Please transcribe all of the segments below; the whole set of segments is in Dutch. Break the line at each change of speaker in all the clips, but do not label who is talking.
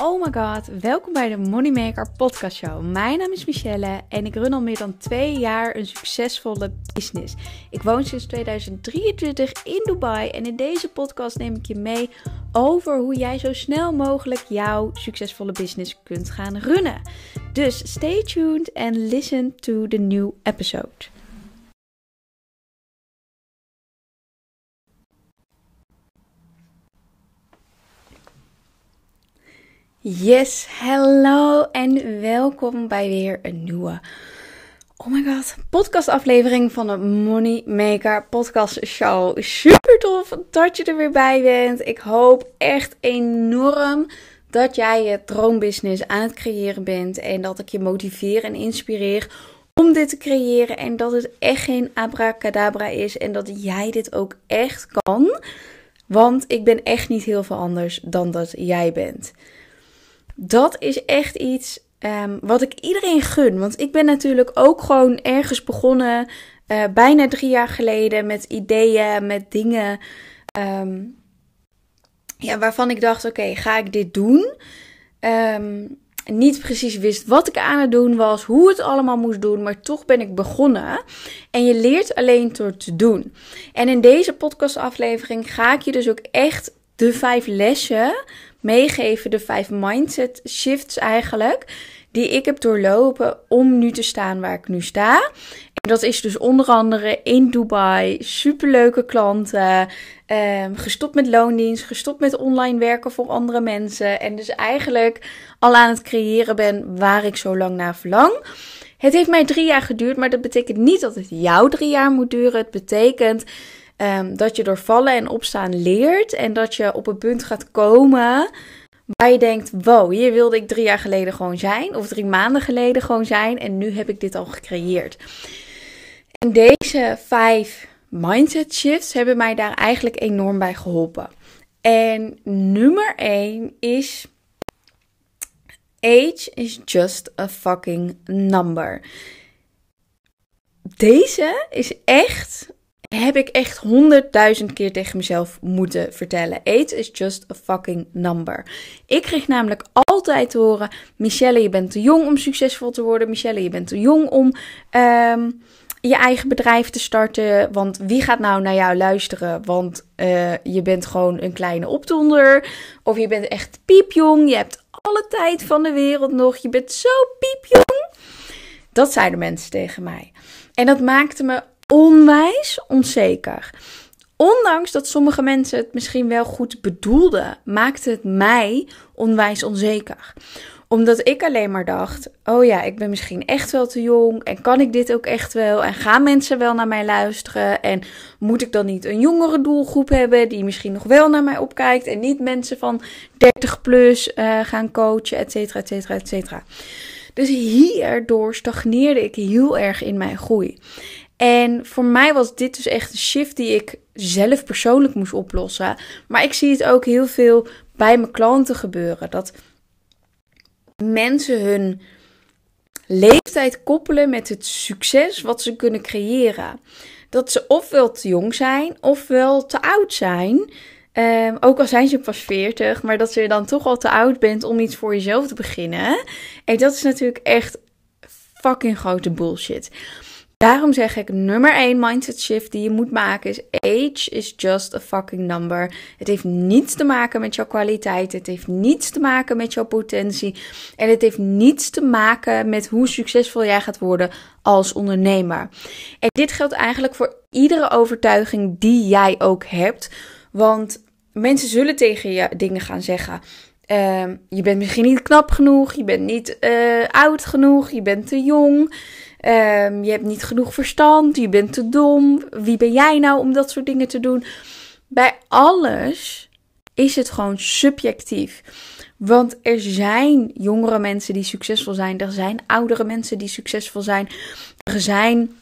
Oh my god, welkom bij de Moneymaker Podcast Show. Mijn naam is Michelle en ik run al meer dan twee jaar een succesvolle business. Ik woon sinds 2023 in Dubai en in deze podcast neem ik je mee over hoe jij zo snel mogelijk jouw succesvolle business kunt gaan runnen. Dus stay tuned and listen to the new episode. Yes, hello en welkom bij weer een nieuwe, oh my god, podcastaflevering van de Money Maker Podcast Show. Super tof dat je er weer bij bent. Ik hoop echt enorm dat jij je droombusiness aan het creëren bent en dat ik je motiveer en inspireer om dit te creëren en dat het echt geen abracadabra is en dat jij dit ook echt kan. Want ik ben echt niet heel veel anders dan dat jij bent dat is echt iets um, wat ik iedereen gun. Want ik ben natuurlijk ook gewoon ergens begonnen, uh, bijna drie jaar geleden, met ideeën, met dingen. Um, ja, waarvan ik dacht: oké, ga ik dit doen? Um, niet precies wist wat ik aan het doen was, hoe het allemaal moest doen, maar toch ben ik begonnen. En je leert alleen door te doen. En in deze podcastaflevering ga ik je dus ook echt de vijf lessen meegeven, de vijf mindset shifts eigenlijk, die ik heb doorlopen om nu te staan waar ik nu sta. En dat is dus onder andere in Dubai, superleuke klanten, um, gestopt met loondienst, gestopt met online werken voor andere mensen. En dus eigenlijk al aan het creëren ben waar ik zo lang naar verlang. Het heeft mij drie jaar geduurd, maar dat betekent niet dat het jou drie jaar moet duren. Het betekent Um, dat je door vallen en opstaan leert. En dat je op een punt gaat komen waar je denkt: wow, hier wilde ik drie jaar geleden gewoon zijn. Of drie maanden geleden gewoon zijn. En nu heb ik dit al gecreëerd. En deze vijf mindset shifts hebben mij daar eigenlijk enorm bij geholpen. En nummer 1 is. Age is just a fucking number. Deze is echt heb ik echt honderdduizend keer tegen mezelf moeten vertellen. Age is just a fucking number. Ik kreeg namelijk altijd te horen: Michelle, je bent te jong om succesvol te worden. Michelle, je bent te jong om um, je eigen bedrijf te starten. Want wie gaat nou naar jou luisteren? Want uh, je bent gewoon een kleine opdonder. Of je bent echt piepjong. Je hebt alle tijd van de wereld nog. Je bent zo piepjong. Dat zeiden mensen tegen mij. En dat maakte me onwijs onzeker. Ondanks dat sommige mensen het misschien wel goed bedoelden, maakte het mij onwijs onzeker. Omdat ik alleen maar dacht: oh ja, ik ben misschien echt wel te jong. En kan ik dit ook echt wel? En gaan mensen wel naar mij luisteren? En moet ik dan niet een jongere doelgroep hebben die misschien nog wel naar mij opkijkt? En niet mensen van 30 plus uh, gaan coachen, et cetera, et cetera, et cetera. Dus hierdoor stagneerde ik heel erg in mijn groei. En voor mij was dit dus echt een shift die ik zelf persoonlijk moest oplossen. Maar ik zie het ook heel veel bij mijn klanten gebeuren. Dat mensen hun leeftijd koppelen met het succes wat ze kunnen creëren. Dat ze ofwel te jong zijn ofwel te oud zijn. Um, ook al zijn ze pas 40, maar dat je dan toch al te oud bent om iets voor jezelf te beginnen. En dat is natuurlijk echt fucking grote bullshit. Daarom zeg ik nummer 1 mindset shift die je moet maken is age is just a fucking number. Het heeft niets te maken met jouw kwaliteit. Het heeft niets te maken met jouw potentie. En het heeft niets te maken met hoe succesvol jij gaat worden als ondernemer. En dit geldt eigenlijk voor iedere overtuiging die jij ook hebt. Want mensen zullen tegen je dingen gaan zeggen. Uh, je bent misschien niet knap genoeg, je bent niet uh, oud genoeg, je bent te jong. Um, je hebt niet genoeg verstand, je bent te dom. Wie ben jij nou om dat soort dingen te doen? Bij alles is het gewoon subjectief. Want er zijn jongere mensen die succesvol zijn. Er zijn oudere mensen die succesvol zijn. Er zijn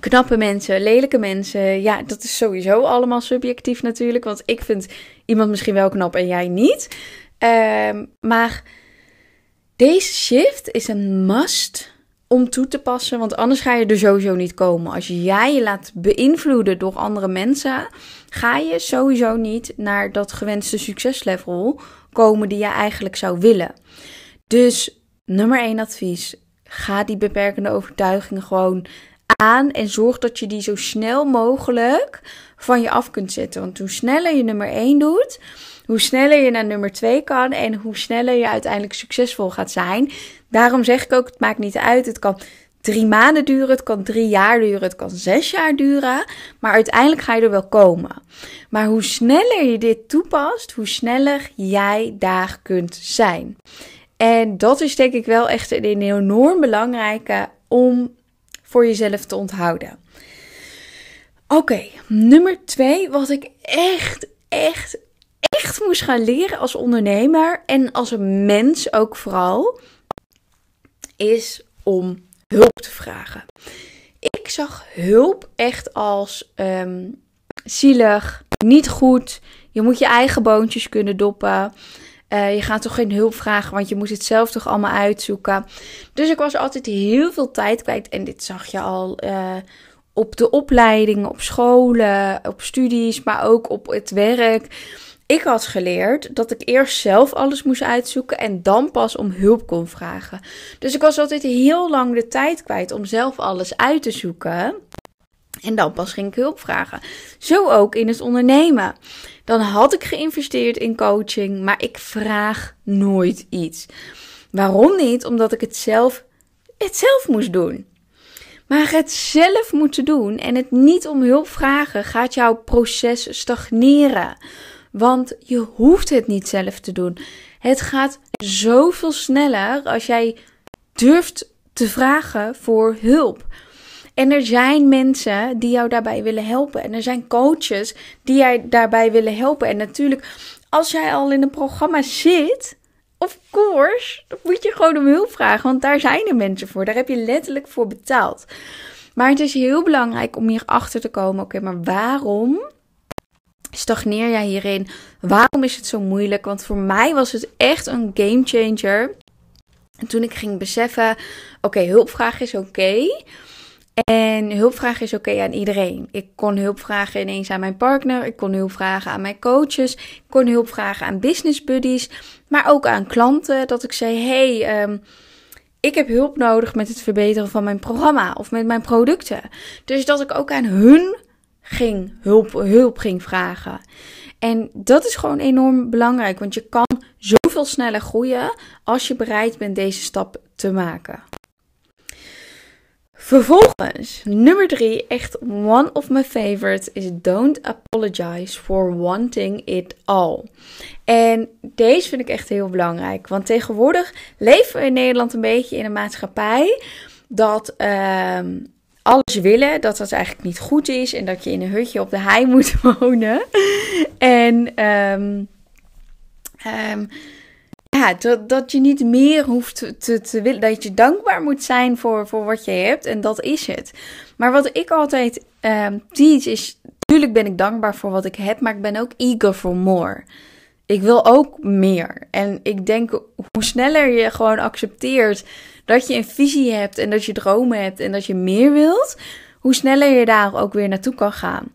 knappe mensen, lelijke mensen. Ja, dat is sowieso allemaal subjectief natuurlijk. Want ik vind iemand misschien wel knap en jij niet. Um, maar deze shift is een must om toe te passen. Want anders ga je er sowieso niet komen. Als jij je laat beïnvloeden door andere mensen, ga je sowieso niet naar dat gewenste succeslevel komen die je eigenlijk zou willen. Dus nummer 1 advies: ga die beperkende overtuigingen gewoon aan en zorg dat je die zo snel mogelijk van je af kunt zetten. Want hoe sneller je nummer 1 doet, hoe sneller je naar nummer 2 kan en hoe sneller je uiteindelijk succesvol gaat zijn. Daarom zeg ik ook: het maakt niet uit. Het kan drie maanden duren, het kan drie jaar duren, het kan zes jaar duren. Maar uiteindelijk ga je er wel komen. Maar hoe sneller je dit toepast, hoe sneller jij daar kunt zijn. En dat is denk ik wel echt een enorm belangrijke om voor jezelf te onthouden. Oké, nummer twee, wat ik echt, echt, echt moest gaan leren als ondernemer en als een mens ook vooral, is om hulp te vragen. Ik zag hulp echt als um, zielig, niet goed. Je moet je eigen boontjes kunnen doppen. Uh, je gaat toch geen hulp vragen, want je moet het zelf toch allemaal uitzoeken. Dus ik was altijd heel veel tijd kwijt. En dit zag je al uh, op de opleidingen, op scholen, op studies, maar ook op het werk. Ik had geleerd dat ik eerst zelf alles moest uitzoeken en dan pas om hulp kon vragen. Dus ik was altijd heel lang de tijd kwijt om zelf alles uit te zoeken. En dan pas ging ik hulp vragen. Zo ook in het ondernemen. Dan had ik geïnvesteerd in coaching, maar ik vraag nooit iets. Waarom niet? Omdat ik het zelf, het zelf moest doen. Maar het zelf moeten doen en het niet om hulp vragen gaat jouw proces stagneren. Want je hoeft het niet zelf te doen. Het gaat zoveel sneller als jij durft te vragen voor hulp. En er zijn mensen die jou daarbij willen helpen. En er zijn coaches die jij daarbij willen helpen. En natuurlijk, als jij al in een programma zit, of course, dan moet je gewoon om hulp vragen. Want daar zijn er mensen voor. Daar heb je letterlijk voor betaald. Maar het is heel belangrijk om hierachter te komen. Oké, maar waarom stagneer jij hierin? Waarom is het zo moeilijk? Want voor mij was het echt een game changer. En toen ik ging beseffen: oké, hulpvraag is oké. En hulpvraag is oké aan iedereen. Ik kon hulp vragen ineens aan mijn partner. Ik kon hulp vragen aan mijn coaches. Ik kon hulp vragen aan business buddies. Maar ook aan klanten. Dat ik zei: hey, um, ik heb hulp nodig met het verbeteren van mijn programma of met mijn producten. Dus dat ik ook aan hun ging hulp, hulp ging vragen. En dat is gewoon enorm belangrijk, want je kan zoveel sneller groeien als je bereid bent deze stap te maken. Vervolgens, nummer drie, echt one of my favorites, is don't apologize for wanting it all. En deze vind ik echt heel belangrijk, want tegenwoordig leven we in Nederland een beetje in een maatschappij dat uh, alles willen, dat dat eigenlijk niet goed is en dat je in een hutje op de hei moet wonen. en um, um, ja, dat, dat je niet meer hoeft te, te willen, dat je dankbaar moet zijn voor, voor wat je hebt en dat is het. Maar wat ik altijd um, teach is, natuurlijk ben ik dankbaar voor wat ik heb, maar ik ben ook eager for more. Ik wil ook meer. En ik denk, hoe sneller je gewoon accepteert dat je een visie hebt en dat je dromen hebt en dat je meer wilt, hoe sneller je daar ook weer naartoe kan gaan.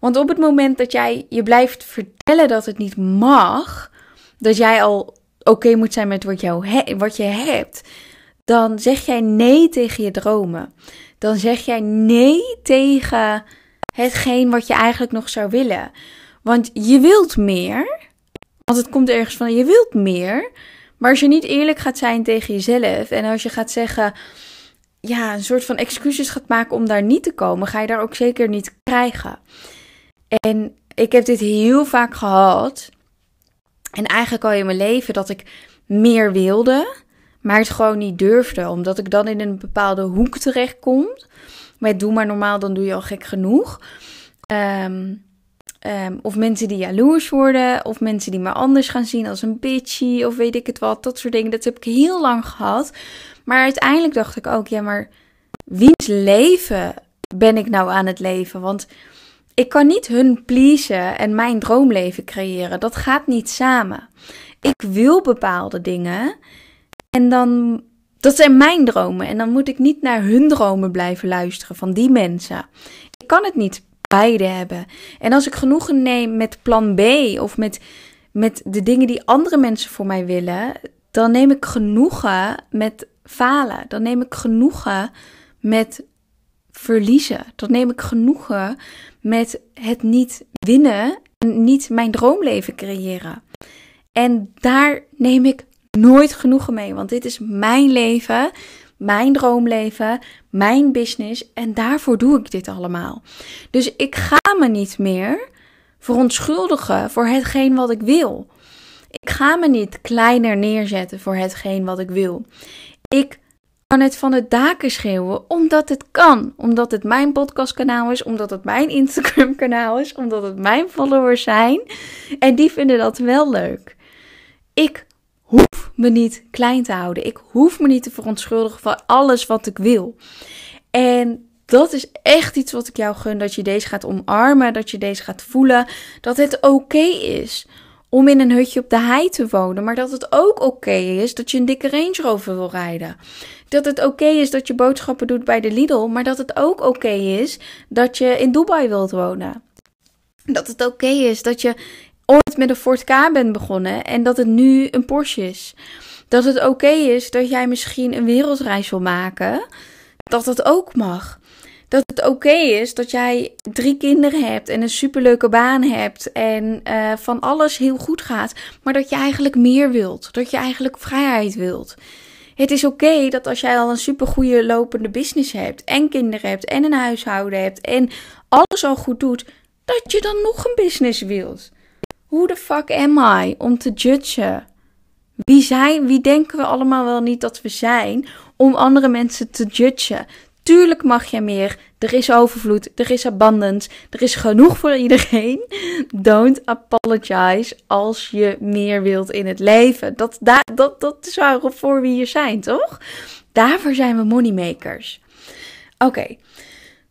Want op het moment dat jij je blijft vertellen dat het niet mag, dat jij al oké moet zijn met wat, jou wat je hebt, dan zeg jij nee tegen je dromen. Dan zeg jij nee tegen hetgeen wat je eigenlijk nog zou willen. Want je wilt meer. Want het komt ergens van je wilt meer. Maar als je niet eerlijk gaat zijn tegen jezelf en als je gaat zeggen, ja, een soort van excuses gaat maken om daar niet te komen, ga je daar ook zeker niet krijgen. En ik heb dit heel vaak gehad. En eigenlijk al in mijn leven dat ik meer wilde, maar het gewoon niet durfde, omdat ik dan in een bepaalde hoek terecht kom. Maar doe maar normaal, dan doe je al gek genoeg. Um, Um, of mensen die jaloers worden, of mensen die me anders gaan zien als een bitchy, of weet ik het wat, dat soort dingen. Dat heb ik heel lang gehad. Maar uiteindelijk dacht ik ook, ja, maar wiens leven ben ik nou aan het leven? Want ik kan niet hun pleasen en mijn droomleven creëren. Dat gaat niet samen. Ik wil bepaalde dingen en dan, dat zijn mijn dromen. En dan moet ik niet naar hun dromen blijven luisteren van die mensen. Ik kan het niet beide hebben. En als ik genoegen neem met plan B of met met de dingen die andere mensen voor mij willen, dan neem ik genoegen met falen. Dan neem ik genoegen met verliezen. Dan neem ik genoegen met het niet winnen en niet mijn droomleven creëren. En daar neem ik nooit genoegen mee, want dit is mijn leven, mijn droomleven, mijn business en daarvoor doe ik dit allemaal. Dus ik ga me niet meer verontschuldigen voor hetgeen wat ik wil. Ik ga me niet kleiner neerzetten voor hetgeen wat ik wil. Ik kan het van de daken schreeuwen omdat het kan. Omdat het mijn podcastkanaal is, omdat het mijn Instagram kanaal is, omdat het mijn followers zijn. En die vinden dat wel leuk. Ik me niet klein te houden. Ik hoef me niet te verontschuldigen voor alles wat ik wil. En dat is echt iets wat ik jou gun. Dat je deze gaat omarmen. Dat je deze gaat voelen. Dat het oké is om in een hutje op de hei te wonen. Maar dat het ook oké is dat je een dikke Range Rover wil rijden. Dat het oké is dat je boodschappen doet bij de Lidl. Maar dat het ook oké is dat je in Dubai wilt wonen. Dat het oké is dat je ooit met een Ford K bent begonnen en dat het nu een Porsche is. Dat het oké is dat jij misschien een wereldreis wil maken. Dat dat ook mag. Dat het oké is dat jij drie kinderen hebt en een superleuke baan hebt en uh, van alles heel goed gaat, maar dat je eigenlijk meer wilt. Dat je eigenlijk vrijheid wilt. Het is oké dat als jij al een supergoeie lopende business hebt en kinderen hebt en een huishouden hebt en alles al goed doet, dat je dan nog een business wilt. Who the fuck am I om te judgen? Wie zijn, wie denken we allemaal wel niet dat we zijn om andere mensen te judgen? Tuurlijk mag je meer. Er is overvloed, er is abundance, er is genoeg voor iedereen. Don't apologize als je meer wilt in het leven. Dat, dat, dat, dat is waarvoor we hier zijn, toch? Daarvoor zijn we moneymakers. Oké,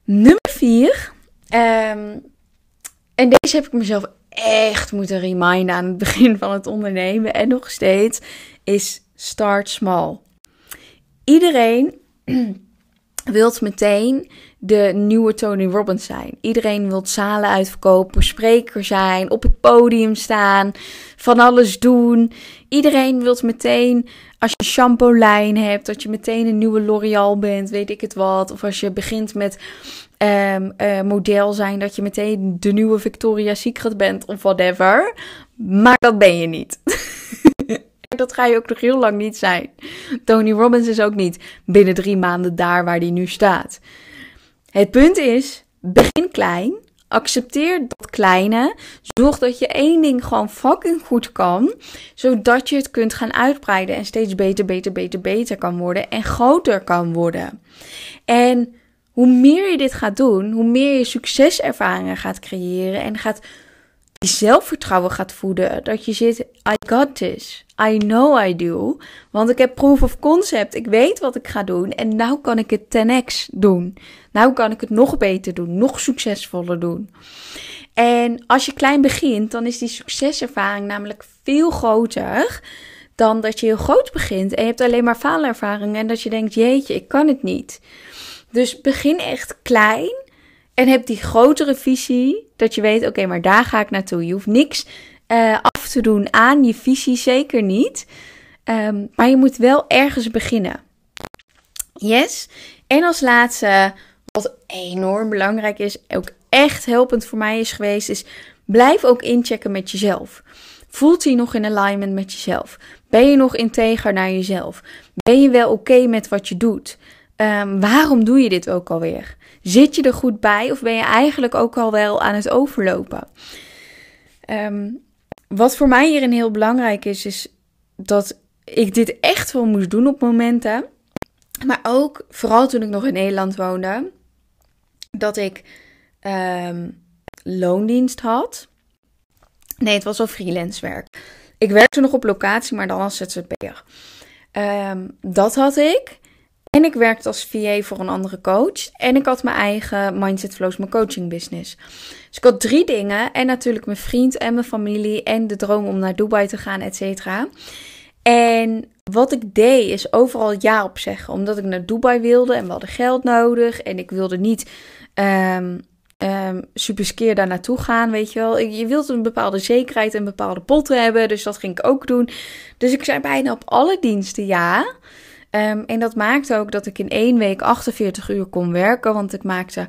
nummer vier. Um, en deze heb ik mezelf echt moeten reminden aan het begin van het ondernemen en nog steeds is start small. Iedereen wilt meteen de nieuwe Tony Robbins zijn. Iedereen wil zalen uitverkopen, spreker zijn, op het podium staan, van alles doen. Iedereen wil meteen, als je een shampoo lijn hebt, dat je meteen een nieuwe L'Oreal bent, weet ik het wat. Of als je begint met um, model zijn dat je meteen de nieuwe Victoria's Secret bent of whatever. Maar dat ben je niet. dat ga je ook nog heel lang niet zijn. Tony Robbins is ook niet binnen drie maanden daar waar hij nu staat. Het punt is, begin klein. Accepteer dat kleine. Zorg dat je één ding gewoon fucking goed kan. Zodat je het kunt gaan uitbreiden en steeds beter, beter, beter, beter kan worden. En groter kan worden. En hoe meer je dit gaat doen, hoe meer je succeservaringen gaat creëren en gaat je zelfvertrouwen gaat voeden. Dat je zit, I got this. I know I do. Want ik heb proof of concept. Ik weet wat ik ga doen. En nou kan ik het 10x doen. Nou kan ik het nog beter doen. Nog succesvoller doen. En als je klein begint, dan is die succeservaring namelijk veel groter dan dat je heel groot begint en je hebt alleen maar faalervaring en dat je denkt, jeetje, ik kan het niet. Dus begin echt klein en heb die grotere visie. Dat je weet, oké, maar daar ga ik naartoe. Je hoeft niks uh, af te doen aan je visie, zeker niet. Um, maar je moet wel ergens beginnen. Yes. En als laatste, wat enorm belangrijk is, ook echt helpend voor mij is geweest, is blijf ook inchecken met jezelf. Voelt hij nog in alignment met jezelf? Ben je nog integer naar jezelf? Ben je wel oké met wat je doet? Um, waarom doe je dit ook alweer? Zit je er goed bij of ben je eigenlijk ook al wel aan het overlopen? Um, wat voor mij hierin heel belangrijk is, is dat ik dit echt wel moest doen op momenten. Maar ook, vooral toen ik nog in Nederland woonde, dat ik um, loondienst had. Nee, het was al freelance werk. Ik werkte nog op locatie, maar dan als ZZP'er. Um, dat had ik. En ik werkte als VA voor een andere coach. En ik had mijn eigen Mindset Flows, mijn coaching business. Dus ik had drie dingen. En natuurlijk mijn vriend en mijn familie. En de droom om naar Dubai te gaan, et cetera. En wat ik deed is overal ja op zeggen. Omdat ik naar Dubai wilde en we hadden geld nodig. En ik wilde niet um, um, super skeer daar naartoe gaan, weet je wel. Je wilt een bepaalde zekerheid en bepaalde potten hebben, dus dat ging ik ook doen. Dus ik zei bijna op alle diensten ja. Um, en dat maakte ook dat ik in één week 48 uur kon werken, want ik maakte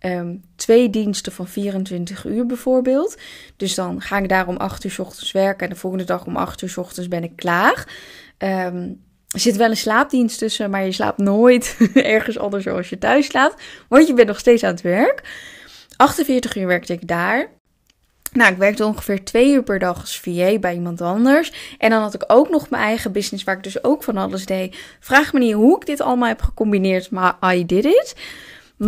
um, twee diensten van 24 uur bijvoorbeeld. Dus dan ga ik daar om 8 uur ochtends werken en de volgende dag om 8 uur ochtends ben ik klaar. Um, er zit wel een slaapdienst tussen, maar je slaapt nooit ergens anders zoals je thuis slaapt. Want je bent nog steeds aan het werk. 48 uur werkte ik daar. Nou, ik werkte ongeveer twee uur per dag als VA bij iemand anders. En dan had ik ook nog mijn eigen business, waar ik dus ook van alles deed. Vraag me niet hoe ik dit allemaal heb gecombineerd, maar I did it.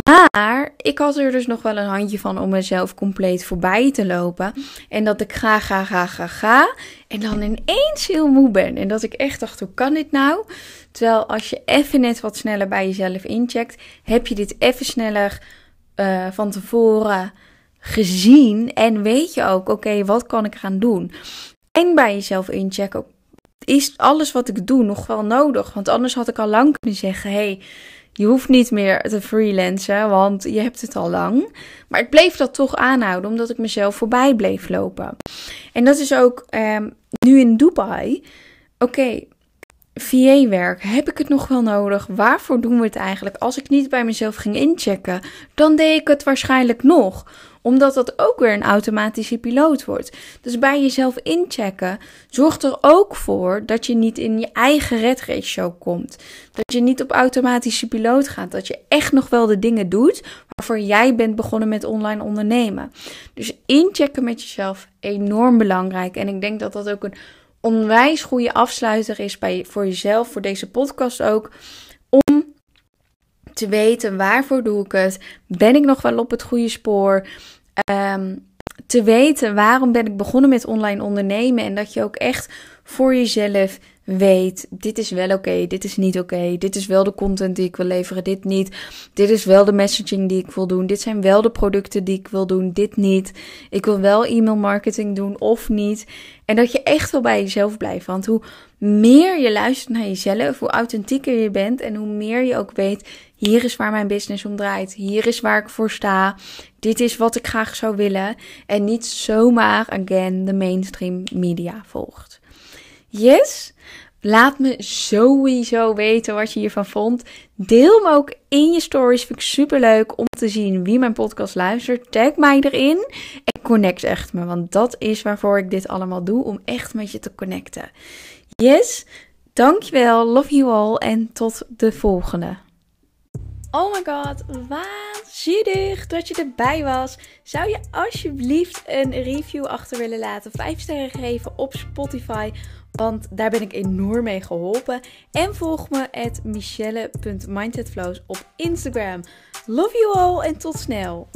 Maar ik had er dus nog wel een handje van om mezelf compleet voorbij te lopen. En dat ik ga, ga, ga, ga, ga. En dan ineens heel moe ben. En dat ik echt dacht, hoe kan dit nou? Terwijl als je even net wat sneller bij jezelf incheckt, heb je dit even sneller uh, van tevoren gezien. En weet je ook, oké, wat kan ik gaan doen? En bij jezelf inchecken, is alles wat ik doe nog wel nodig? Want anders had ik al lang kunnen zeggen, hey, je hoeft niet meer te freelancen, want je hebt het al lang. Maar ik bleef dat toch aanhouden, omdat ik mezelf voorbij bleef lopen. En dat is ook um, nu in Dubai. Oké, VA-werk, heb ik het nog wel nodig? Waarvoor doen we het eigenlijk? Als ik niet bij mezelf ging inchecken, dan deed ik het waarschijnlijk nog omdat dat ook weer een automatische piloot wordt. Dus bij jezelf inchecken zorgt er ook voor dat je niet in je eigen red show komt. Dat je niet op automatische piloot gaat. Dat je echt nog wel de dingen doet waarvoor jij bent begonnen met online ondernemen. Dus inchecken met jezelf enorm belangrijk. En ik denk dat dat ook een onwijs goede afsluiter is bij, voor jezelf, voor deze podcast ook. Om te weten waarvoor doe ik het? Ben ik nog wel op het goede spoor? Um, te weten waarom ben ik begonnen met online ondernemen en dat je ook echt voor jezelf weet, dit is wel oké, dit is niet oké, dit is wel de content die ik wil leveren, dit niet, dit is wel de messaging die ik wil doen, dit zijn wel de producten die ik wil doen, dit niet, ik wil wel e-mail marketing doen of niet. En dat je echt wel bij jezelf blijft, want hoe meer je luistert naar jezelf, hoe authentieker je bent en hoe meer je ook weet, hier is waar mijn business om draait, hier is waar ik voor sta, dit is wat ik graag zou willen en niet zomaar again de mainstream media volgt. Yes? Laat me sowieso weten wat je hiervan vond. Deel me ook in je stories. Vind ik super leuk om te zien wie mijn podcast luistert. Tag mij erin en connect echt me. Want dat is waarvoor ik dit allemaal doe. Om echt met je te connecten. Yes, dankjewel. Love you all. En tot de volgende. Oh my god, waanzinnig dat je erbij was. Zou je alsjeblieft een review achter willen laten? 5 sterren geven op Spotify, want daar ben ik enorm mee geholpen. En volg me at michelle.mindsetflows op Instagram. Love you all en tot snel!